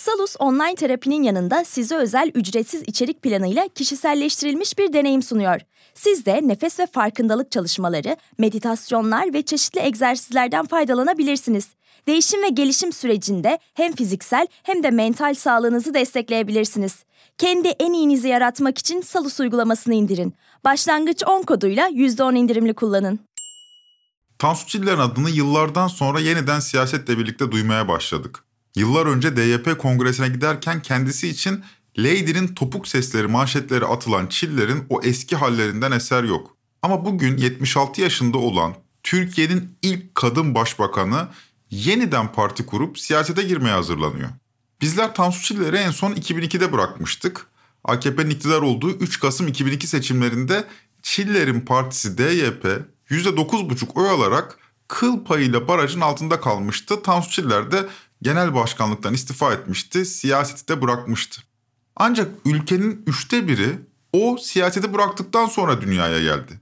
Salus online terapinin yanında size özel ücretsiz içerik planıyla kişiselleştirilmiş bir deneyim sunuyor. Siz de nefes ve farkındalık çalışmaları, meditasyonlar ve çeşitli egzersizlerden faydalanabilirsiniz. Değişim ve gelişim sürecinde hem fiziksel hem de mental sağlığınızı destekleyebilirsiniz. Kendi en iyinizi yaratmak için Salus uygulamasını indirin. Başlangıç 10 koduyla %10 indirimli kullanın. Tansu Çiller'in adını yıllardan sonra yeniden siyasetle birlikte duymaya başladık. Yıllar önce DYP kongresine giderken kendisi için Lady'nin topuk sesleri manşetleri atılan Çiller'in o eski hallerinden eser yok. Ama bugün 76 yaşında olan Türkiye'nin ilk kadın başbakanı yeniden parti kurup siyasete girmeye hazırlanıyor. Bizler Tansu Çiller'i en son 2002'de bırakmıştık. AKP'nin iktidar olduğu 3 Kasım 2002 seçimlerinde Çiller'in partisi DYP %9,5 oy alarak kıl payıyla barajın altında kalmıştı. Tansu Çiller de genel başkanlıktan istifa etmişti, siyaseti de bırakmıştı. Ancak ülkenin üçte biri o siyaseti bıraktıktan sonra dünyaya geldi.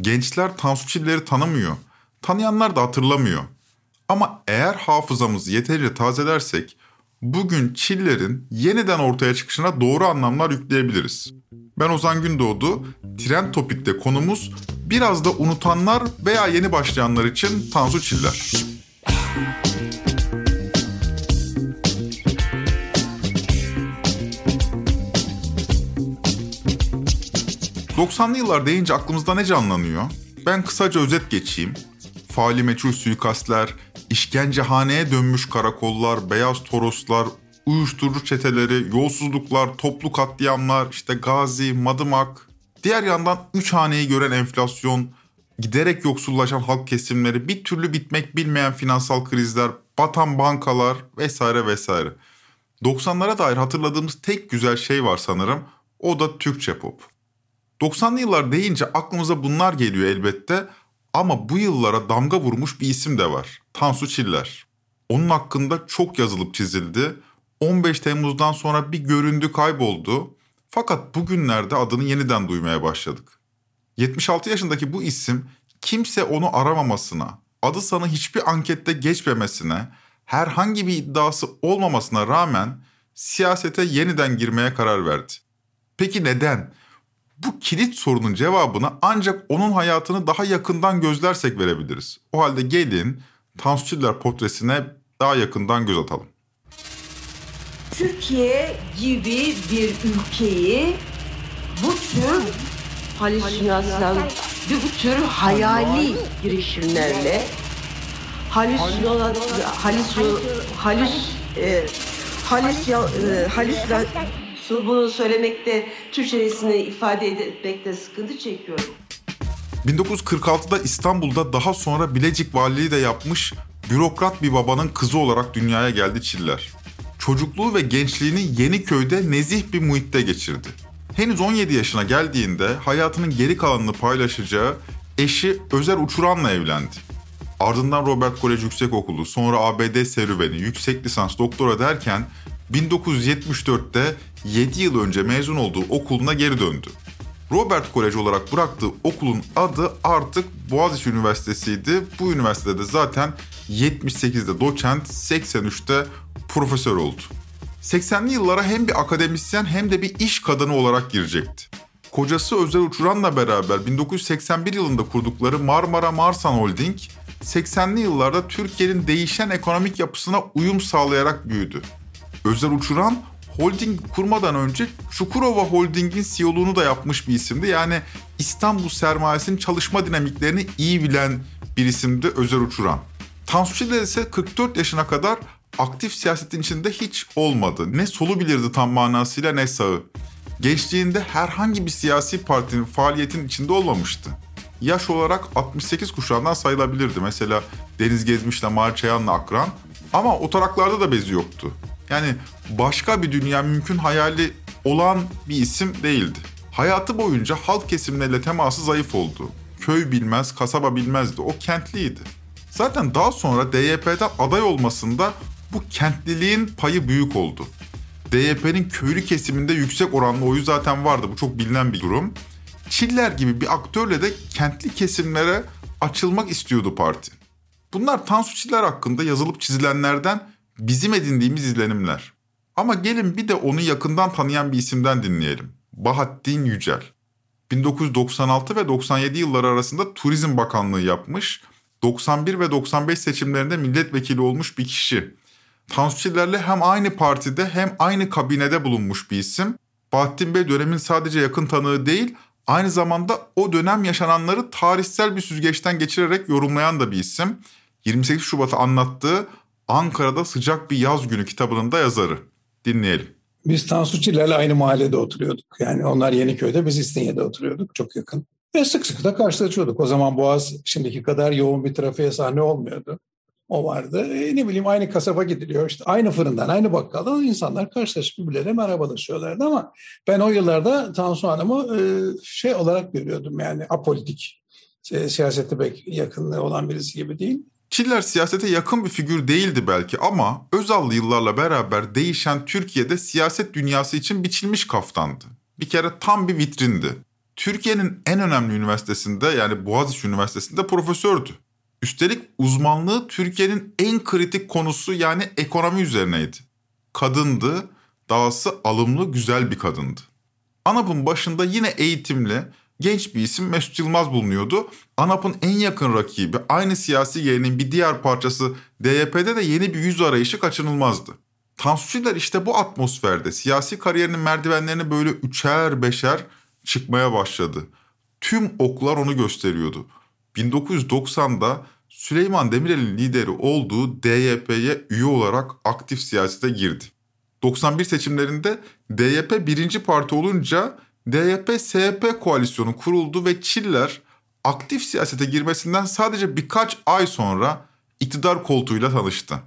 Gençler Tansu Çiller'i tanımıyor, tanıyanlar da hatırlamıyor. Ama eğer hafızamızı yeterince tazelersek bugün Çiller'in yeniden ortaya çıkışına doğru anlamlar yükleyebiliriz. Ben Ozan Gündoğdu, Trend Topik'te konumuz biraz da unutanlar veya yeni başlayanlar için Tansu Çiller. 90'lı yıllar deyince aklımızda ne canlanıyor? Ben kısaca özet geçeyim. Faali meçhul suikastler, işkencehaneye dönmüş karakollar, beyaz toroslar, uyuşturucu çeteleri, yolsuzluklar, toplu katliamlar, işte Gazi, Madımak. Diğer yandan üç haneyi gören enflasyon, giderek yoksullaşan halk kesimleri, bir türlü bitmek bilmeyen finansal krizler, batan bankalar vesaire vesaire. 90'lara dair hatırladığımız tek güzel şey var sanırım. O da Türkçe pop. 90'lı yıllar deyince aklımıza bunlar geliyor elbette ama bu yıllara damga vurmuş bir isim de var. Tansu Çiller. Onun hakkında çok yazılıp çizildi. 15 Temmuz'dan sonra bir göründü kayboldu. Fakat bugünlerde adını yeniden duymaya başladık. 76 yaşındaki bu isim kimse onu aramamasına, adı sana hiçbir ankette geçmemesine, herhangi bir iddiası olmamasına rağmen siyasete yeniden girmeye karar verdi. Peki neden? Bu kilit sorunun cevabını ancak onun hayatını daha yakından gözlersek verebiliriz. O halde gelin Tansu Çiller portresine daha yakından göz atalım. Türkiye gibi bir ülkeyi bu tür halüsinasyon, bu tür hayali girişimlerle halüs halüs halüs halüs halüs bunu söylemekte, Türkçesini ifade etmekte sıkıntı çekiyorum. 1946'da İstanbul'da daha sonra Bilecik valiliği de yapmış bürokrat bir babanın kızı olarak dünyaya geldi Çiller. Çocukluğu ve gençliğini Yeniköy'de nezih bir muhitte geçirdi. Henüz 17 yaşına geldiğinde hayatının geri kalanını paylaşacağı eşi Özer Uçuran'la evlendi. Ardından Robert Kolej Yüksekokulu, sonra ABD serüveni, yüksek lisans, doktora derken 1974'te 7 yıl önce mezun olduğu okuluna geri döndü. Robert College olarak bıraktığı okulun adı artık Boğaziçi Üniversitesi'ydi. Bu üniversitede zaten 78'de doçent, 83'te profesör oldu. 80'li yıllara hem bir akademisyen hem de bir iş kadını olarak girecekti. Kocası Özel Uçuran'la beraber 1981 yılında kurdukları Marmara Marsan Holding, 80'li yıllarda Türkiye'nin değişen ekonomik yapısına uyum sağlayarak büyüdü. Özel Uçuran holding kurmadan önce Çukurova Holding'in CEO'luğunu da yapmış bir isimdi. Yani İstanbul sermayesinin çalışma dinamiklerini iyi bilen bir isimdi Özel Uçuran. Tansu Çiller ise 44 yaşına kadar aktif siyasetin içinde hiç olmadı. Ne solu bilirdi tam manasıyla ne sağı. Gençliğinde herhangi bir siyasi partinin faaliyetin içinde olmamıştı. Yaş olarak 68 kuşağından sayılabilirdi. Mesela Deniz Gezmiş'le Mahir Çayan'la akran. Ama o taraklarda da bezi yoktu. Yani başka bir dünya mümkün hayali olan bir isim değildi. Hayatı boyunca halk kesimleriyle teması zayıf oldu. köy bilmez, kasaba bilmezdi. O kentliydi. Zaten daha sonra DYP'den aday olmasında bu kentliliğin payı büyük oldu. DYP'nin köylü kesiminde yüksek oranlı oyu zaten vardı. Bu çok bilinen bir durum. Çiller gibi bir aktörle de kentli kesimlere açılmak istiyordu parti. Bunlar Tansu Çiller hakkında yazılıp çizilenlerden bizim edindiğimiz izlenimler. Ama gelin bir de onu yakından tanıyan bir isimden dinleyelim. Bahattin Yücel. 1996 ve 97 yılları arasında Turizm Bakanlığı yapmış, 91 ve 95 seçimlerinde milletvekili olmuş bir kişi. Tansu Çiller'le hem aynı partide hem aynı kabinede bulunmuş bir isim. Bahattin Bey dönemin sadece yakın tanığı değil, aynı zamanda o dönem yaşananları tarihsel bir süzgeçten geçirerek yorumlayan da bir isim. 28 Şubat'ı anlattığı Ankara'da Sıcak Bir Yaz Günü kitabının da yazarı. Dinleyelim. Biz Tansu Çiller'le aynı mahallede oturuyorduk. Yani onlar Yeniköy'de, biz İstinye'de oturuyorduk. Çok yakın. Ve sık sık da karşılaşıyorduk. O zaman Boğaz şimdiki kadar yoğun bir trafiğe sahne olmuyordu. O vardı. E, ne bileyim aynı kasaba gidiliyor. İşte aynı fırından, aynı bakkaldan insanlar karşılaşıp birbirlerine merhabalaşıyorlardı ama ben o yıllarda Tansu Hanım'ı e, şey olarak görüyordum yani apolitik. E, siyasete pek yakınlığı olan birisi gibi değil. Çiller siyasete yakın bir figür değildi belki ama Özallı yıllarla beraber değişen Türkiye'de siyaset dünyası için biçilmiş kaftandı. Bir kere tam bir vitrindi. Türkiye'nin en önemli üniversitesinde yani Boğaziçi Üniversitesi'nde profesördü. Üstelik uzmanlığı Türkiye'nin en kritik konusu yani ekonomi üzerineydi. Kadındı, dahası alımlı güzel bir kadındı. ANAP'ın başında yine eğitimli, genç bir isim Mesut Yılmaz bulunuyordu. ANAP'ın en yakın rakibi, aynı siyasi geleneğin bir diğer parçası DYP'de de yeni bir yüz arayışı kaçınılmazdı. Tansu işte bu atmosferde siyasi kariyerinin merdivenlerini böyle üçer beşer çıkmaya başladı. Tüm oklar onu gösteriyordu. 1990'da Süleyman Demirel'in lideri olduğu DYP'ye üye olarak aktif siyasete girdi. 91 seçimlerinde DYP birinci parti olunca DYP-SYP koalisyonu kuruldu ve Çiller aktif siyasete girmesinden sadece birkaç ay sonra iktidar koltuğuyla tanıştı.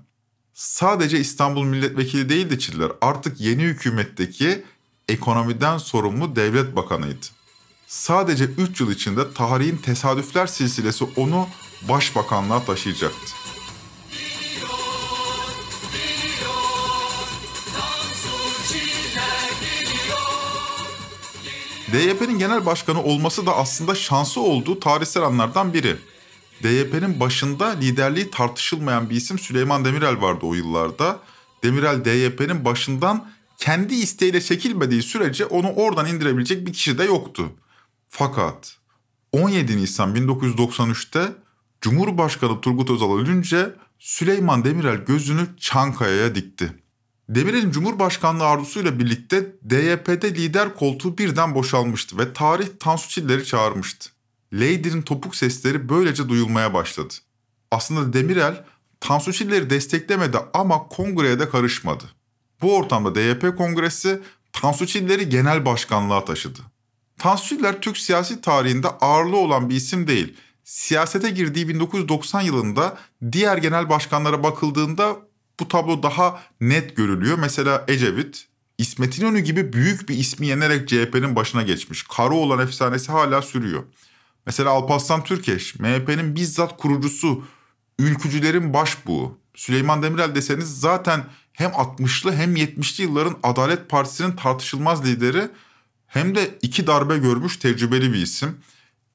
Sadece İstanbul milletvekili değildi Çiller, artık yeni hükümetteki ekonomiden sorumlu devlet bakanıydı. Sadece 3 yıl içinde tarihin tesadüfler silsilesi onu başbakanlığa taşıyacaktı. DYP'nin genel başkanı olması da aslında şansı olduğu tarihsel anlardan biri. DYP'nin başında liderliği tartışılmayan bir isim Süleyman Demirel vardı o yıllarda. Demirel DYP'nin başından kendi isteğiyle çekilmediği sürece onu oradan indirebilecek bir kişi de yoktu. Fakat 17 Nisan 1993'te Cumhurbaşkanı Turgut Özal ölünce Süleyman Demirel gözünü Çankaya'ya dikti. Demirel'in Cumhurbaşkanlığı arzusuyla birlikte DYP'de lider koltuğu birden boşalmıştı ve tarih Tansu Çiller'i çağırmıştı. Lady'nin topuk sesleri böylece duyulmaya başladı. Aslında Demirel Tansu Çiller'i desteklemedi ama kongreye de karışmadı. Bu ortamda DYP kongresi Tansu Çiller'i genel başkanlığa taşıdı. Tansu Çiller Türk siyasi tarihinde ağırlığı olan bir isim değil. Siyasete girdiği 1990 yılında diğer genel başkanlara bakıldığında bu tablo daha net görülüyor. Mesela Ecevit, İsmet İnönü gibi büyük bir ismi yenerek CHP'nin başına geçmiş. olan efsanesi hala sürüyor. Mesela Alparslan Türkeş, MHP'nin bizzat kurucusu, ülkücülerin başbuğu. Süleyman Demirel deseniz zaten hem 60'lı hem 70'li yılların Adalet Partisi'nin tartışılmaz lideri hem de iki darbe görmüş tecrübeli bir isim.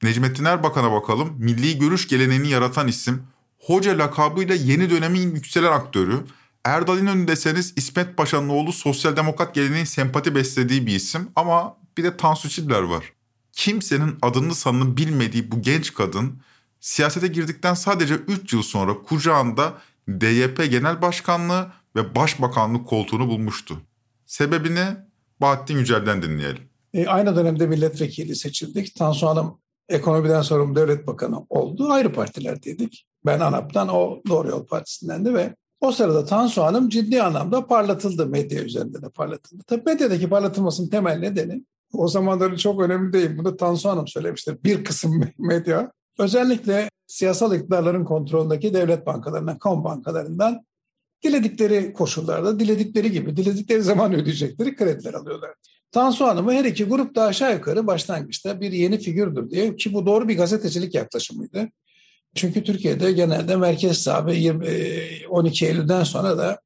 Necmettin Erbakan'a bakalım. Milli görüş geleneğini yaratan isim. Hoca lakabıyla yeni dönemin yükselen aktörü. Erdal İnönü deseniz İsmet Paşa'nın oğlu sosyal demokrat geleneğin sempati beslediği bir isim. Ama bir de Tansu Çiller var. Kimsenin adını sanını bilmediği bu genç kadın siyasete girdikten sadece 3 yıl sonra kucağında DYP Genel Başkanlığı ve Başbakanlık koltuğunu bulmuştu. Sebebini Bahattin Yücel'den dinleyelim. E, aynı dönemde milletvekili seçildik. Tansu Hanım ekonomiden sorumlu devlet bakanı oldu. Ayrı partilerdeydik. Ben ANAP'tan, o Doğru Yol Partisi'nden de ve o sırada Tansu Hanım ciddi anlamda parlatıldı. Medya üzerinde de parlatıldı. Tabii medyadaki parlatılmasının temel nedeni o zamanları çok önemli değil. Bunu Tansu Hanım söylemiştir. Bir kısım medya özellikle siyasal iktidarların kontrolündeki devlet bankalarından, kamu bankalarından diledikleri koşullarda, diledikleri gibi, diledikleri zaman ödeyecekleri krediler alıyorlar. Tansu Hanım'ı her iki grup da aşağı yukarı başlangıçta bir yeni figürdür diye ki bu doğru bir gazetecilik yaklaşımıydı. Çünkü Türkiye'de genelde merkez sağ ve 12 Eylül'den sonra da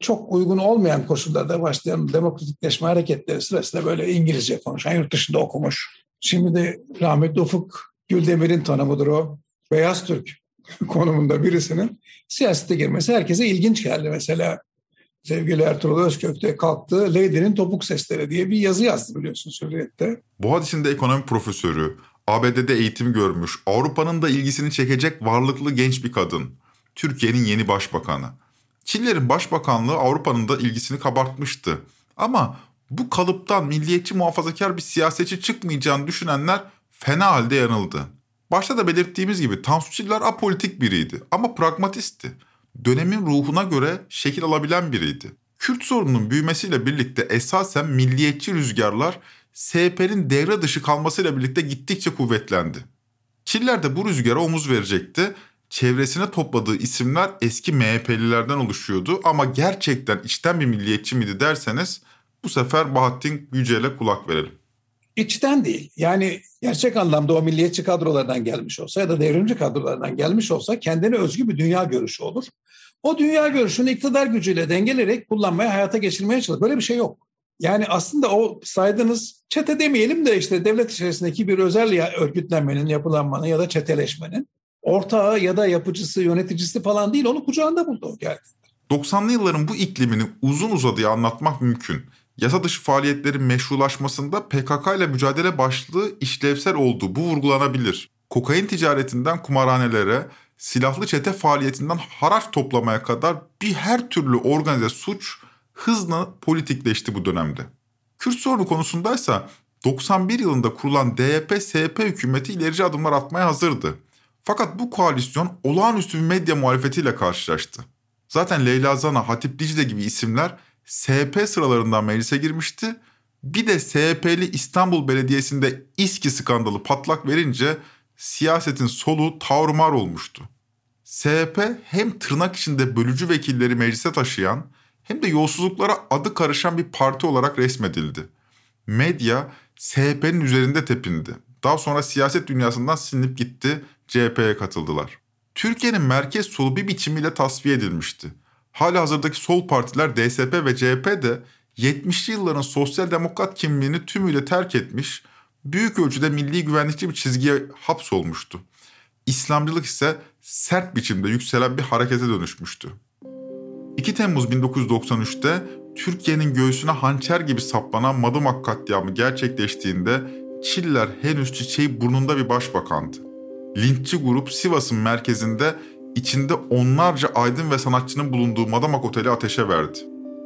çok uygun olmayan koşullarda başlayan demokratikleşme hareketleri sırasında böyle İngilizce konuşan, yurt dışında okumuş. Şimdi de rahmetli Ufuk Güldemir'in tanımıdır o. Beyaz Türk konumunda birisinin siyasete girmesi herkese ilginç geldi. Mesela sevgili Ertuğrul Özkök de kalktı Lady'nin topuk sesleri diye bir yazı yazdı biliyorsun Hürriyet'te. Boğaziçi'nde ekonomi profesörü, ABD'de eğitim görmüş, Avrupa'nın da ilgisini çekecek varlıklı genç bir kadın. Türkiye'nin yeni başbakanı. Çinlerin başbakanlığı Avrupa'nın da ilgisini kabartmıştı. Ama bu kalıptan milliyetçi muhafazakar bir siyasetçi çıkmayacağını düşünenler fena halde yanıldı. Başta da belirttiğimiz gibi Tansu Çiller apolitik biriydi ama pragmatistti. Dönemin ruhuna göre şekil alabilen biriydi. Kürt sorununun büyümesiyle birlikte esasen milliyetçi rüzgarlar SHP'nin devre dışı kalmasıyla birlikte gittikçe kuvvetlendi. Çiller de bu rüzgara omuz verecekti. Çevresine topladığı isimler eski MHP'lilerden oluşuyordu ama gerçekten içten bir milliyetçi miydi derseniz bu sefer Bahattin Yücel'e kulak verelim. İçten değil. Yani gerçek anlamda o milliyetçi kadrolardan gelmiş olsa ya da devrimci kadrolardan gelmiş olsa kendine özgü bir dünya görüşü olur. O dünya görüşünü iktidar gücüyle dengelerek kullanmaya, hayata geçirmeye çalışır. Böyle bir şey yok. Yani aslında o saydığınız çete demeyelim de işte devlet içerisindeki bir özel örgütlenmenin, yapılanmanın ya da çeteleşmenin ortağı ya da yapıcısı, yöneticisi falan değil. Onu kucağında buldu o geldi. 90'lı yılların bu iklimini uzun uzadıya anlatmak mümkün. Yasa dışı faaliyetlerin meşrulaşmasında PKK ile mücadele başlığı işlevsel olduğu bu vurgulanabilir. Kokain ticaretinden kumarhanelere, silahlı çete faaliyetinden haraç toplamaya kadar bir her türlü organize suç hızla politikleşti bu dönemde. Kürt sorunu konusundaysa 91 yılında kurulan DYP-SHP hükümeti ilerici adımlar atmaya hazırdı. Fakat bu koalisyon olağanüstü bir medya muhalefetiyle karşılaştı. Zaten Leyla Zana, Hatip Dicle gibi isimler SHP sıralarından meclise girmişti. Bir de SHP'li İstanbul Belediyesi'nde İSKİ skandalı patlak verince siyasetin soluğu tavrımar olmuştu. SHP hem tırnak içinde bölücü vekilleri meclise taşıyan hem de yolsuzluklara adı karışan bir parti olarak resmedildi. Medya SHP'nin üzerinde tepindi. Daha sonra siyaset dünyasından silinip gitti, CHP'ye katıldılar. Türkiye'nin merkez solu bir biçimiyle tasfiye edilmişti. Hala hazırdaki sol partiler DSP ve CHP de 70'li yılların sosyal demokrat kimliğini tümüyle terk etmiş, büyük ölçüde milli güvenlikçi bir çizgiye hapsolmuştu. İslamcılık ise sert biçimde yükselen bir harekete dönüşmüştü. 2 Temmuz 1993'te Türkiye'nin göğsüne hançer gibi saplanan Madımak katliamı gerçekleştiğinde Çiller henüz çiçeği burnunda bir başbakandı. Linççi grup Sivas'ın merkezinde içinde onlarca aydın ve sanatçının bulunduğu Madımak Oteli ateşe verdi.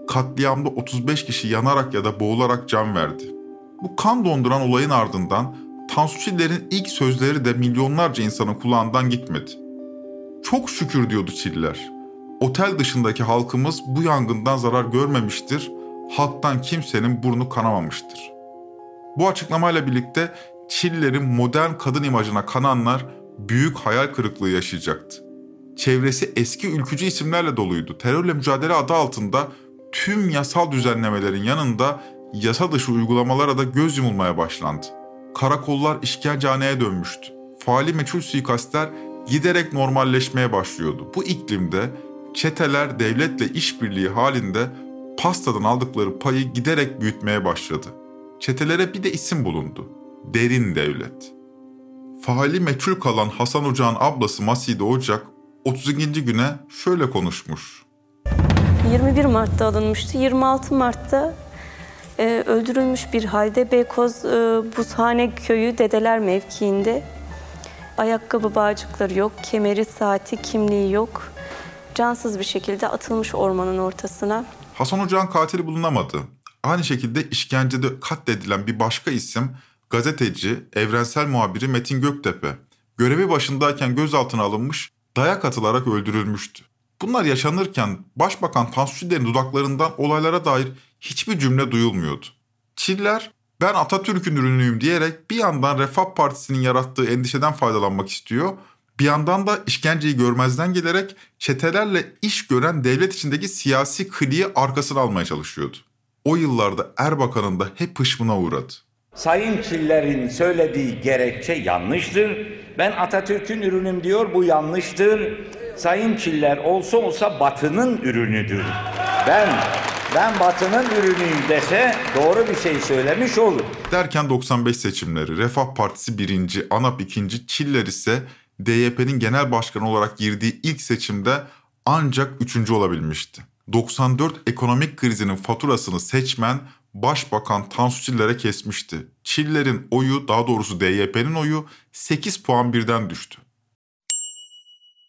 Katliamda 35 kişi yanarak ya da boğularak can verdi. Bu kan donduran olayın ardından Tansu Çiller'in ilk sözleri de milyonlarca insanın kulağından gitmedi. Çok şükür diyordu Çiller. Otel dışındaki halkımız bu yangından zarar görmemiştir, halktan kimsenin burnu kanamamıştır. Bu açıklamayla birlikte Çiller'in modern kadın imajına kananlar büyük hayal kırıklığı yaşayacaktı. Çevresi eski ülkücü isimlerle doluydu. Terörle mücadele adı altında tüm yasal düzenlemelerin yanında yasa dışı uygulamalara da göz yumulmaya başlandı. Karakollar işkencehaneye dönmüştü. Faali meçhul suikastler giderek normalleşmeye başlıyordu. Bu iklimde çeteler devletle işbirliği halinde pastadan aldıkları payı giderek büyütmeye başladı. Çetelere bir de isim bulundu. Derin devlet. Faali meçhul kalan Hasan Ocak'ın ablası Maside Ocak 32. güne şöyle konuşmuş. 21 Mart'ta alınmıştı. 26 Mart'ta e, öldürülmüş bir halde Beykoz e, Buzhane Köyü Dedeler mevkiinde. Ayakkabı bağcıkları yok, kemeri, saati, kimliği yok cansız bir şekilde atılmış ormanın ortasına. Hasan Ocak'ın katili bulunamadı. Aynı şekilde işkencede katledilen bir başka isim gazeteci, evrensel muhabiri Metin Göktepe. Görevi başındayken gözaltına alınmış, dayak atılarak öldürülmüştü. Bunlar yaşanırken Başbakan Tansu Çiller'in dudaklarından olaylara dair hiçbir cümle duyulmuyordu. Çiller ben Atatürk'ün ürünüyüm diyerek bir yandan Refah Partisi'nin yarattığı endişeden faydalanmak istiyor, Bir yandan da işkenceyi görmezden gelerek çetelerle iş gören devlet içindeki siyasi kliği arkasına almaya çalışıyordu. O yıllarda Erbakan'ın da hep hışmına uğradı. Sayın Çiller'in söylediği gerekçe yanlıştır. Ben Atatürk'ün ürünüm diyor, bu yanlıştır. Sayın Çiller olsa olsa Batı'nın ürünüdür. Ben ben Batı'nın ürünüyüm dese doğru bir şey söylemiş olur. Derken 95 seçimleri Refah Partisi birinci, ANAP ikinci, Çiller ise DYP'nin genel başkanı olarak girdiği ilk seçimde ancak üçüncü olabilmişti. 94 ekonomik krizinin faturasını seçmen Başbakan Tansu Çiller'e kesmişti. Çiller'in oyu daha doğrusu DYP'nin oyu 8 puan birden düştü.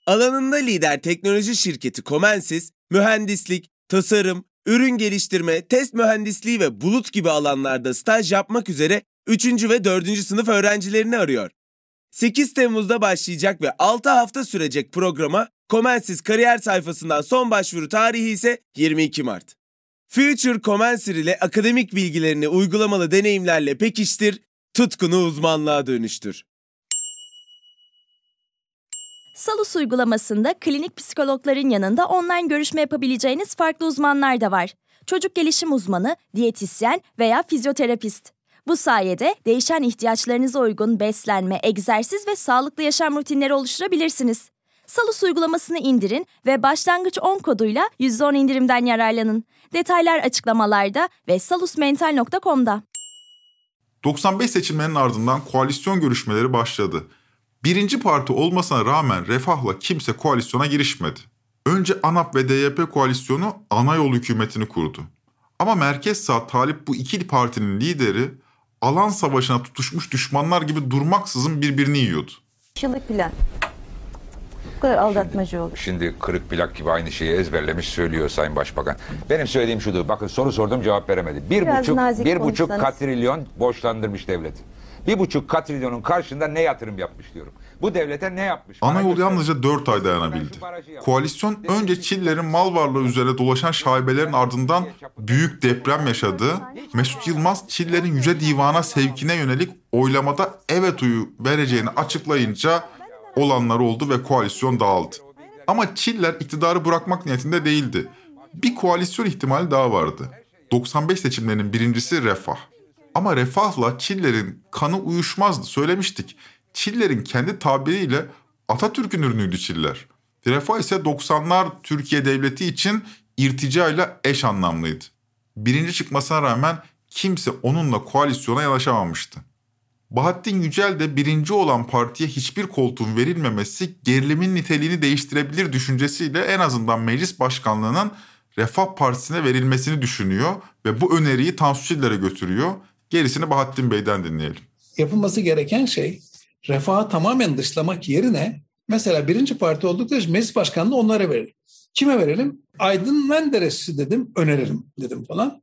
Alanında lider teknoloji şirketi Comensis, mühendislik, tasarım, ürün geliştirme, test mühendisliği ve bulut gibi alanlarda staj yapmak üzere 3. ve 4. sınıf öğrencilerini arıyor. 8 Temmuz'da başlayacak ve 6 hafta sürecek programa Comensis kariyer sayfasından son başvuru tarihi ise 22 Mart. Future Commencer ile akademik bilgilerini uygulamalı deneyimlerle pekiştir, tutkunu uzmanlığa dönüştür. Salus uygulamasında klinik psikologların yanında online görüşme yapabileceğiniz farklı uzmanlar da var. Çocuk gelişim uzmanı, diyetisyen veya fizyoterapist. Bu sayede değişen ihtiyaçlarınıza uygun beslenme, egzersiz ve sağlıklı yaşam rutinleri oluşturabilirsiniz. Salus uygulamasını indirin ve başlangıç 10 koduyla %10 indirimden yararlanın. Detaylar açıklamalarda ve salusmental.com'da. 95 seçimlerinin ardından koalisyon görüşmeleri başladı. Birinci parti olmasına rağmen Refah'la kimse koalisyona girişmedi. Önce ANAP ve DYP koalisyonu ana yol hükümetini kurdu. Ama merkez sağ talip bu iki partinin lideri alan savaşına tutuşmuş düşmanlar gibi durmaksızın birbirini yiyordu. Yıllık plan. Bu kadar aldatmacı olur. Şimdi kırık plak gibi aynı şeyi ezberlemiş söylüyor Sayın Başbakan. Benim söylediğim şudur. Bakın soru sordum cevap veremedi. Bir Biraz buçuk, bir buçuk katrilyon borçlandırmış devlet. Bir buçuk katrilyonun karşında ne yatırım yapmış diyorum. Bu devlete ne yapmış? Ana yol yalnızca 4 ay dayanabildi. Koalisyon önce Çiller'in mal varlığı üzerine dolaşan şaibelerin ardından büyük deprem yaşadı. Mesut Yılmaz Çiller'in Yüce Divan'a sevkine yönelik oylamada evet oyu vereceğini açıklayınca olanlar oldu ve koalisyon dağıldı. Ama Çiller iktidarı bırakmak niyetinde değildi. Bir koalisyon ihtimali daha vardı. 95 seçimlerinin birincisi Refah. Ama Refah'la Çiller'in kanı uyuşmazdı söylemiştik. Çiller'in kendi tabiriyle Atatürk'ün ürünüydü Çiller. Refah ise 90'lar Türkiye Devleti için irticayla eş anlamlıydı. Birinci çıkmasına rağmen kimse onunla koalisyona yanaşamamıştı. Bahattin Yücel de birinci olan partiye hiçbir koltuğun verilmemesi gerilimin niteliğini değiştirebilir düşüncesiyle en azından meclis başkanlığının Refah Partisi'ne verilmesini düşünüyor ve bu öneriyi Tansu Çiller'e götürüyor. Gerisini Bahattin Bey'den dinleyelim. Yapılması gereken şey refahı tamamen dışlamak yerine mesela birinci parti oldukları için meclis başkanlığı onlara verelim. Kime verelim? Aydın Menderes'i dedim, önerelim dedim falan.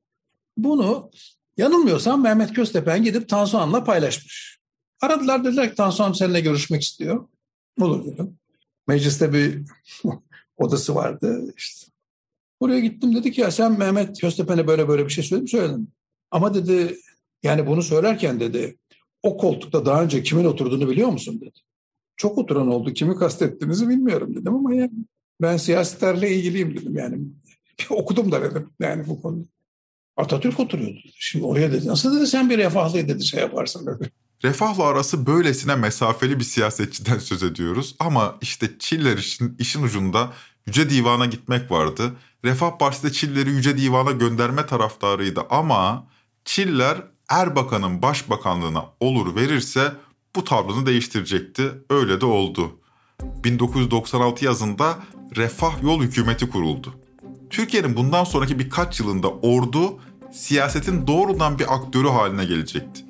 Bunu yanılmıyorsam Mehmet Köstepen gidip Tansu Han'la paylaşmış. Aradılar dediler ki Tansu Han seninle görüşmek istiyor. Olur dedim. Mecliste bir odası vardı işte. Oraya gittim dedi ki ya sen Mehmet Köstepen'e böyle böyle bir şey söyledin? Söyledim. Ama dedi yani bunu söylerken dedi o koltukta daha önce kimin oturduğunu biliyor musun dedi. Çok oturan oldu. Kimi kastettiğinizi bilmiyorum dedim ama yani ben siyasetlerle ilgiliyim dedim yani. Bir okudum da dedim yani bu konuda. Atatürk oturuyordu. Şimdi oraya dedi. Nasıl dedi sen bir refahlı dedi şey yaparsın dedi. Refahla arası böylesine mesafeli bir siyasetçiden söz ediyoruz ama işte Çiller için işin ucunda Yüce Divan'a gitmek vardı. Refah Partisi de Çiller'i Yüce Divan'a gönderme taraftarıydı ama Çiller Erbakan'ın başbakanlığına olur verirse bu tavrını değiştirecekti. Öyle de oldu. 1996 yazında Refah Yol Hükümeti kuruldu. Türkiye'nin bundan sonraki birkaç yılında ordu siyasetin doğrudan bir aktörü haline gelecekti.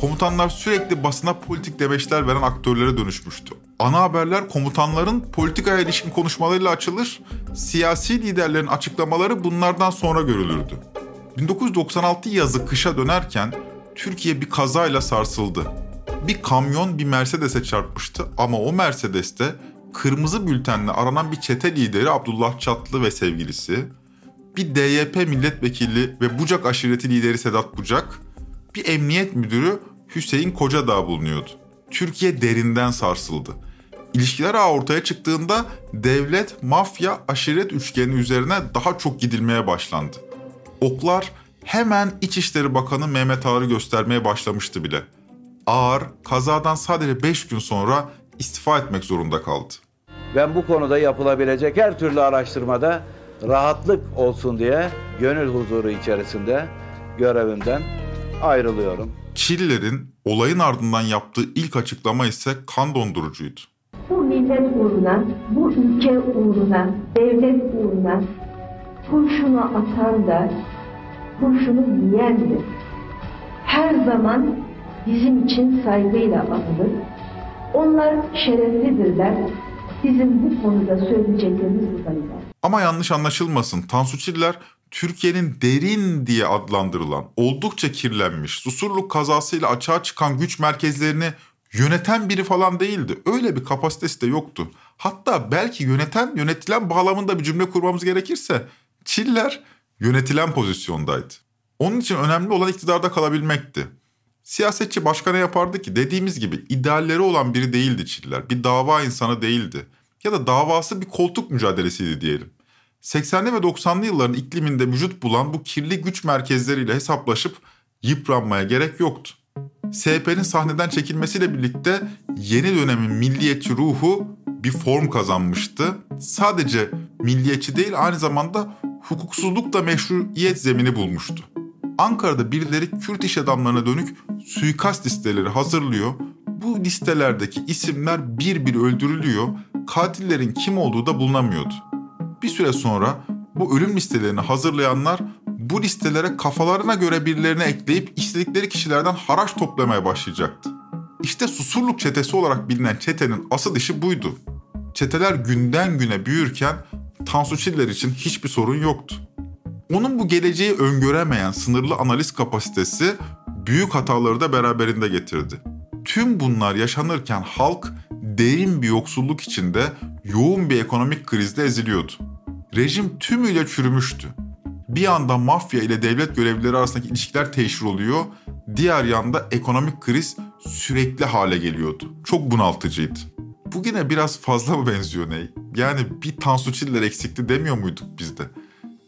Komutanlar sürekli basına politik demeçler veren aktörlere dönüşmüştü. Ana haberler komutanların politikaya ilişkin konuşmalarıyla açılır, siyasi liderlerin açıklamaları bunlardan sonra görülürdü. 1996 yazı kışa dönerken Türkiye bir kazayla sarsıldı. Bir kamyon bir Mercedes'e çarpmıştı ama o Mercedes'te kırmızı bültenle aranan bir çete lideri Abdullah Çatlı ve sevgilisi, bir DYP milletvekili ve Bucak aşireti lideri Sedat Bucak, bir emniyet müdürü Hüseyin Kocadağ bulunuyordu. Türkiye derinden sarsıldı. İlişkiler ağı ortaya çıktığında devlet, mafya, aşiret üçgeni üzerine daha çok gidilmeye başlandı. Oklar hemen İçişleri Bakanı Mehmet Ağar'ı göstermeye başlamıştı bile. Ağar kazadan sadece 5 gün sonra istifa etmek zorunda kaldı. Ben bu konuda yapılabilecek her türlü araştırmada rahatlık olsun diye gönül huzuru içerisinde görevimden ayrılıyorum. Çiller'in olayın ardından yaptığı ilk açıklama ise kan dondurucuydu. Bu millet uğruna, bu ülke uğruna, devlet uğruna kurşunu atan da kurşunu yiyendir. Her zaman bizim için saygıyla anılır. Onlar şereflidirler. Bizim bu konuda söyleyeceklerimiz bu. Ama yanlış anlaşılmasın. Tansu Çiller Türkiye'nin derin diye adlandırılan, oldukça kirlenmiş, Susurluk kazasıyla açığa çıkan güç merkezlerini yöneten biri falan değildi. Öyle bir kapasitesi de yoktu. Hatta belki yöneten, yönetilen bağlamında bir cümle kurmamız gerekirse Çiller yönetilen pozisyondaydı. Onun için önemli olan iktidarda kalabilmekti. Siyasetçi başka ne yapardı ki? Dediğimiz gibi idealleri olan biri değildi Çiller. Bir dava insanı değildi. Ya da davası bir koltuk mücadelesiydi diyelim. 80'li ve 90'lı yılların ikliminde vücut bulan bu kirli güç merkezleriyle hesaplaşıp yıpranmaya gerek yoktu. SHP'nin sahneden çekilmesiyle birlikte yeni dönemin milliyetçi ruhu bir form kazanmıştı. Sadece milliyetçi değil aynı zamanda hukuksuzluk da meşruiyet zemini bulmuştu. Ankara'da birileri Kürt iş adamlarına dönük suikast listeleri hazırlıyor. Bu listelerdeki isimler bir bir öldürülüyor. Katillerin kim olduğu da bulunamıyordu. Bir süre sonra bu ölüm listelerini hazırlayanlar bu listelere kafalarına göre birilerini ekleyip istedikleri kişilerden haraç toplamaya başlayacaktı. İşte Susurluk çetesi olarak bilinen çetenin asıl işi buydu. Çeteler günden güne büyürken Tansu Çiller için hiçbir sorun yoktu. Onun bu geleceği öngöremeyen sınırlı analiz kapasitesi büyük hataları da beraberinde getirdi. Tüm bunlar yaşanırken halk derin bir yoksulluk içinde yoğun bir ekonomik krizde eziliyordu. Rejim tümüyle çürümüştü. Bir yanda mafya ile devlet görevlileri arasındaki ilişkiler teşhir oluyor, diğer yanda ekonomik kriz sürekli hale geliyordu. Çok bunaltıcıydı. Bugüne biraz fazla mı benziyor Ney? Yani bir Tansu Çiller eksikti demiyor muyduk biz de?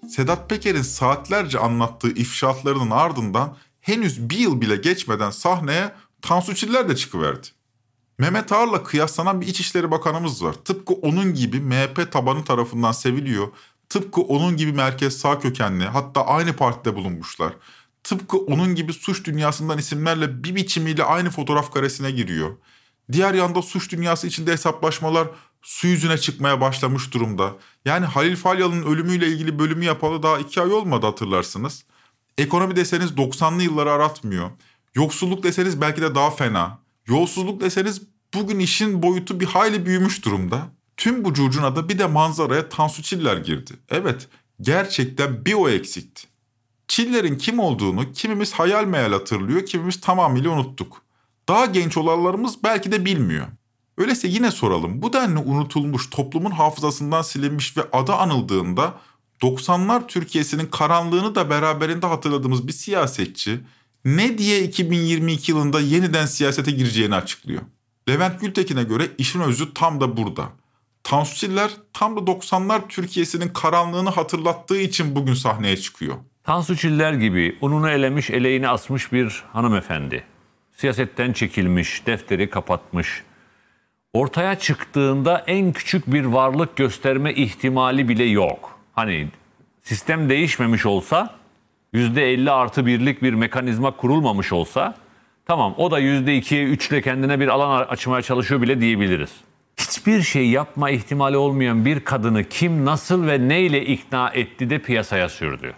Sedat Peker'in saatlerce anlattığı ifşaatlarının ardından henüz bir yıl bile geçmeden sahneye Tansu Çiller de çıkıverdi. Mehmet Ağar'la kıyaslanan bir İçişleri Bakanımız var. Tıpkı onun gibi MHP tabanı tarafından seviliyor. Tıpkı onun gibi merkez sağ kökenli hatta aynı partide bulunmuşlar. Tıpkı onun gibi suç dünyasından isimlerle bir biçimiyle aynı fotoğraf karesine giriyor. Diğer yanda suç dünyası içinde hesaplaşmalar su yüzüne çıkmaya başlamış durumda. Yani Halil Falyalı'nın ölümüyle ilgili bölümü yapalı daha iki ay olmadı hatırlarsınız. Ekonomi deseniz 90'lı yılları aratmıyor. Yoksulluk deseniz belki de daha fena. Yolsuzluk deseniz bugün işin boyutu bir hayli büyümüş durumda. Tüm bu curcunada bir de manzaraya Tansu Çiller girdi. Evet gerçekten bir o eksikti. Çiller'in kim olduğunu kimimiz hayal meyal hatırlıyor, kimimiz tamamıyla unuttuk. Daha genç olanlarımız belki de bilmiyor. Öyleyse yine soralım. Bu denli unutulmuş, toplumun hafızasından silinmiş ve adı anıldığında 90'lar Türkiye'sinin karanlığını da beraberinde hatırladığımız bir siyasetçi ne diye 2022 yılında yeniden siyasete gireceğini açıklıyor. Levent Gültekin'e göre işin özü tam da burada. Tansu Çiller tam da 90'lar Türkiye'sinin karanlığını hatırlattığı için bugün sahneye çıkıyor. Tansu Çiller gibi ununu elemiş, eleğini asmış bir hanımefendi. Siyasetten çekilmiş, defteri kapatmış. Ortaya çıktığında en küçük bir varlık gösterme ihtimali bile yok. Hani sistem değişmemiş olsa, %50 artı birlik bir mekanizma kurulmamış olsa, tamam o da %2'ye 3 ile kendine bir alan açmaya çalışıyor bile diyebiliriz. Hiçbir şey yapma ihtimali olmayan bir kadını kim, nasıl ve neyle ikna etti de piyasaya sürdü.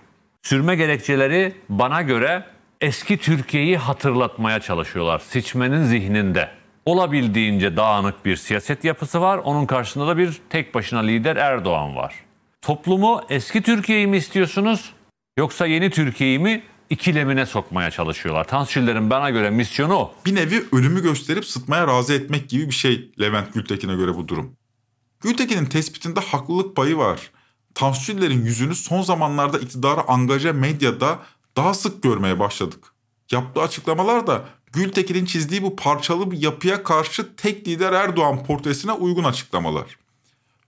Sürme gerekçeleri bana göre eski Türkiye'yi hatırlatmaya çalışıyorlar seçmenin zihninde. Olabildiğince dağınık bir siyaset yapısı var. Onun karşısında da bir tek başına lider Erdoğan var. Toplumu eski Türkiye'yi mi istiyorsunuz yoksa yeni Türkiye'yi mi ikilemine sokmaya çalışıyorlar. Tansu bana göre misyonu o. Bir nevi ölümü gösterip sıtmaya razı etmek gibi bir şey Levent Gültekin'e göre bu durum. Gültekin'in tespitinde haklılık payı var. Tansu yüzünü son zamanlarda iktidara angaja medyada daha sık görmeye başladık. Yaptığı açıklamalar da Gültekin'in çizdiği bu parçalı bir yapıya karşı tek lider Erdoğan portresine uygun açıklamalar.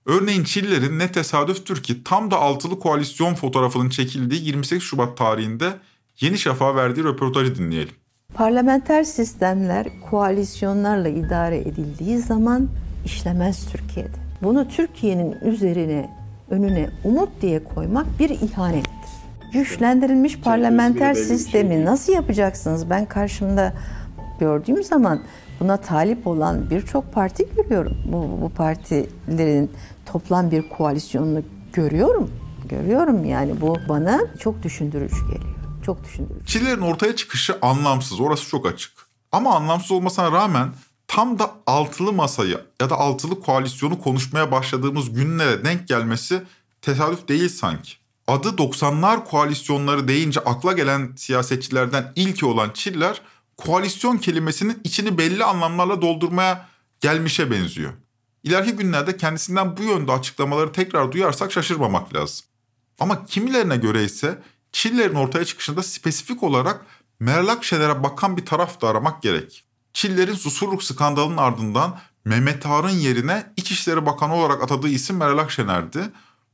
Örneğin Çillerin ne tesadüftür ki tam da altılı koalisyon fotoğrafının çekildiği 28 Şubat tarihinde Yeni Şafak'a verdiği röportajı dinleyelim. Parlamenter sistemler koalisyonlarla idare edildiği zaman işlemez Türkiye'de. Bunu Türkiye'nin üzerine önüne umut diye koymak bir ihanettir. Güçlendirilmiş parlamenter sistemi nasıl yapacaksınız? Ben karşımda gördüğüm zaman buna talip olan birçok parti görüyorum. Bu, bu partilerin toplam bir koalisyonunu görüyorum. Görüyorum yani bu bana çok düşündürücü geliyor. Çok düşündürücü. Çillerin ortaya çıkışı anlamsız. Orası çok açık. Ama anlamsız olmasına rağmen tam da altılı masayı ya da altılı koalisyonu konuşmaya başladığımız günlere denk gelmesi tesadüf değil sanki. Adı 90'lar koalisyonları deyince akla gelen siyasetçilerden ilki olan Çiller, koalisyon kelimesinin içini belli anlamlarla doldurmaya gelmişe benziyor. İleriki günlerde kendisinden bu yönde açıklamaları tekrar duyarsak şaşırmamak lazım. Ama kimilerine göre ise Çiller'in ortaya çıkışında spesifik olarak Meral Akşener'e bakan bir taraf da aramak gerek. Çiller'in Susurluk skandalının ardından Mehmet Har'ın yerine İçişleri Bakanı olarak atadığı isim Meral Akşener'di.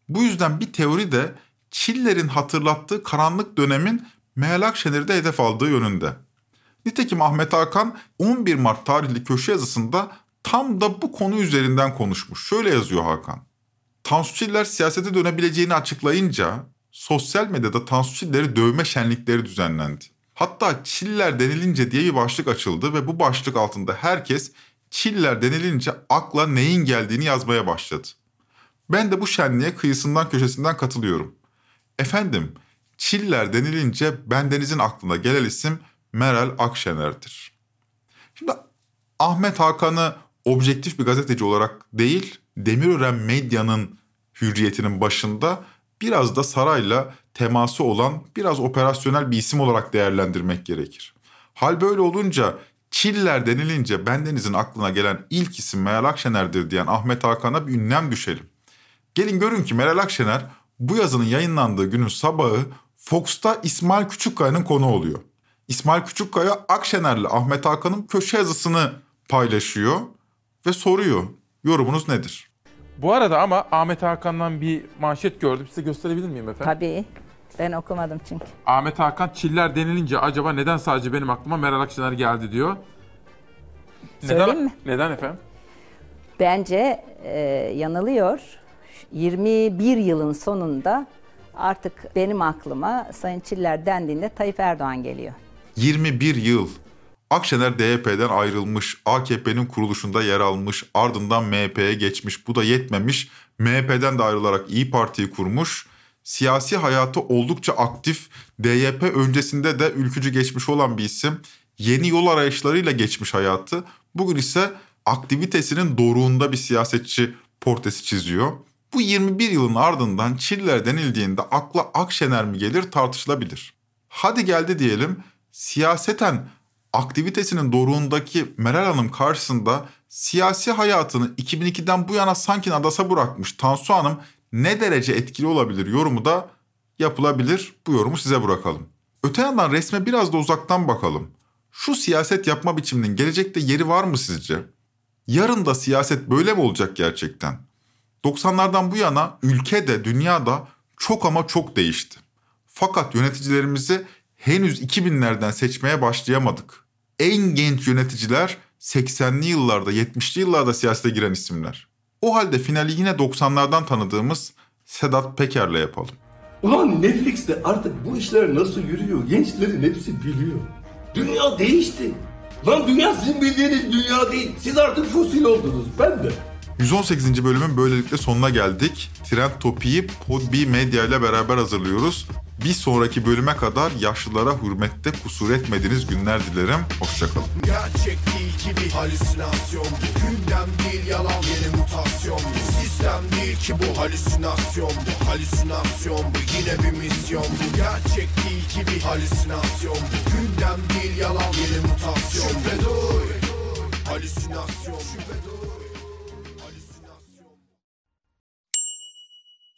Bu yüzden bir teori de Çiller'in hatırlattığı karanlık dönemin Meral Akşener'i de hedef aldığı yönünde. Nitekim Ahmet Hakan 11 Mart tarihli köşe yazısında tam da bu konu üzerinden konuşmuş. Şöyle yazıyor Hakan. Tansu Çiller siyasete dönebileceğini açıklayınca sosyal medyada Tansu Çiller'i dövme şenlikleri düzenlendi. Hatta Çiller denilince diye bir başlık açıldı ve bu başlık altında herkes Çiller denilince akla neyin geldiğini yazmaya başladı. Ben de bu şenliğe kıyısından köşesinden katılıyorum. Efendim, Çiller denilince bendenizin aklına gelen isim Meral Akşener'dir. Şimdi Ahmet Hakan'ı objektif bir gazeteci olarak değil, Demirören Medya'nın hürriyetinin başında biraz da sarayla teması olan biraz operasyonel bir isim olarak değerlendirmek gerekir. Hal böyle olunca Çiller denilince bendenizin aklına gelen ilk isim Meral Akşener'dir diyen Ahmet Hakan'a bir ünlem düşelim. Gelin görün ki Meral Akşener bu yazının yayınlandığı günün sabahı Fox'ta İsmail Küçükkaya'nın konu oluyor. İsmail Küçükkaya Akşener'le Ahmet Hakan'ın köşe yazısını paylaşıyor ve soruyor. Yorumunuz nedir? Bu arada ama Ahmet Hakan'dan bir manşet gördüm. Size gösterebilir miyim efendim? Tabii. Ben okumadım çünkü. Ahmet Hakan Çiller denilince acaba neden sadece benim aklıma Meral Akşener geldi diyor. Söyleyeyim neden, mi? Neden efendim? Bence e, yanılıyor. 21 yılın sonunda artık benim aklıma Sayın Çiller dendiğinde Tayyip Erdoğan geliyor. 21 yıl. Akşener DYP'den ayrılmış, AKP'nin kuruluşunda yer almış, ardından MHP'ye geçmiş. Bu da yetmemiş. MHP'den de ayrılarak İyi Parti'yi kurmuş. Siyasi hayatı oldukça aktif. DYP öncesinde de ülkücü geçmiş olan bir isim. Yeni yol arayışlarıyla geçmiş hayatı. Bugün ise aktivitesinin doruğunda bir siyasetçi portresi çiziyor. Bu 21 yılın ardından Çiller denildiğinde akla Akşener mi gelir tartışılabilir. Hadi geldi diyelim siyaseten aktivitesinin doruğundaki Meral Hanım karşısında siyasi hayatını 2002'den bu yana sanki adasa bırakmış Tansu Hanım ne derece etkili olabilir yorumu da yapılabilir. Bu yorumu size bırakalım. Öte yandan resme biraz da uzaktan bakalım. Şu siyaset yapma biçiminin gelecekte yeri var mı sizce? Yarın da siyaset böyle mi olacak gerçekten? 90'lardan bu yana ülkede, dünyada çok ama çok değişti. Fakat yöneticilerimizi henüz 2000'lerden seçmeye başlayamadık. En genç yöneticiler 80'li yıllarda, 70'li yıllarda siyasete giren isimler. O halde finali yine 90'lardan tanıdığımız Sedat Peker'le yapalım. Ulan Netflix'te artık bu işler nasıl yürüyor gençlerin hepsi biliyor. Dünya değişti. Lan dünya sizin bildiğiniz dünya değil. Siz artık fosil oldunuz. Ben de. 118. bölümün böylelikle sonuna geldik. Trend Topi'yi Podbi Medya ile beraber hazırlıyoruz. Bir sonraki bölüme kadar yaşlılara hürmette kusur etmediğiniz günler dilerim. Hoşçakalın. Gerçek değil ki bir halüsinasyon. Gündem değil yalan yeni mutasyon. Sistem değil ki bu halüsinasyon. Bu Halüsinasyon bu yine bir misyon. Bu Gerçek değil ki bir halüsinasyon. Gündem değil yalan yeni mutasyon. Şüphe duy. Halüsinasyon şüphe duy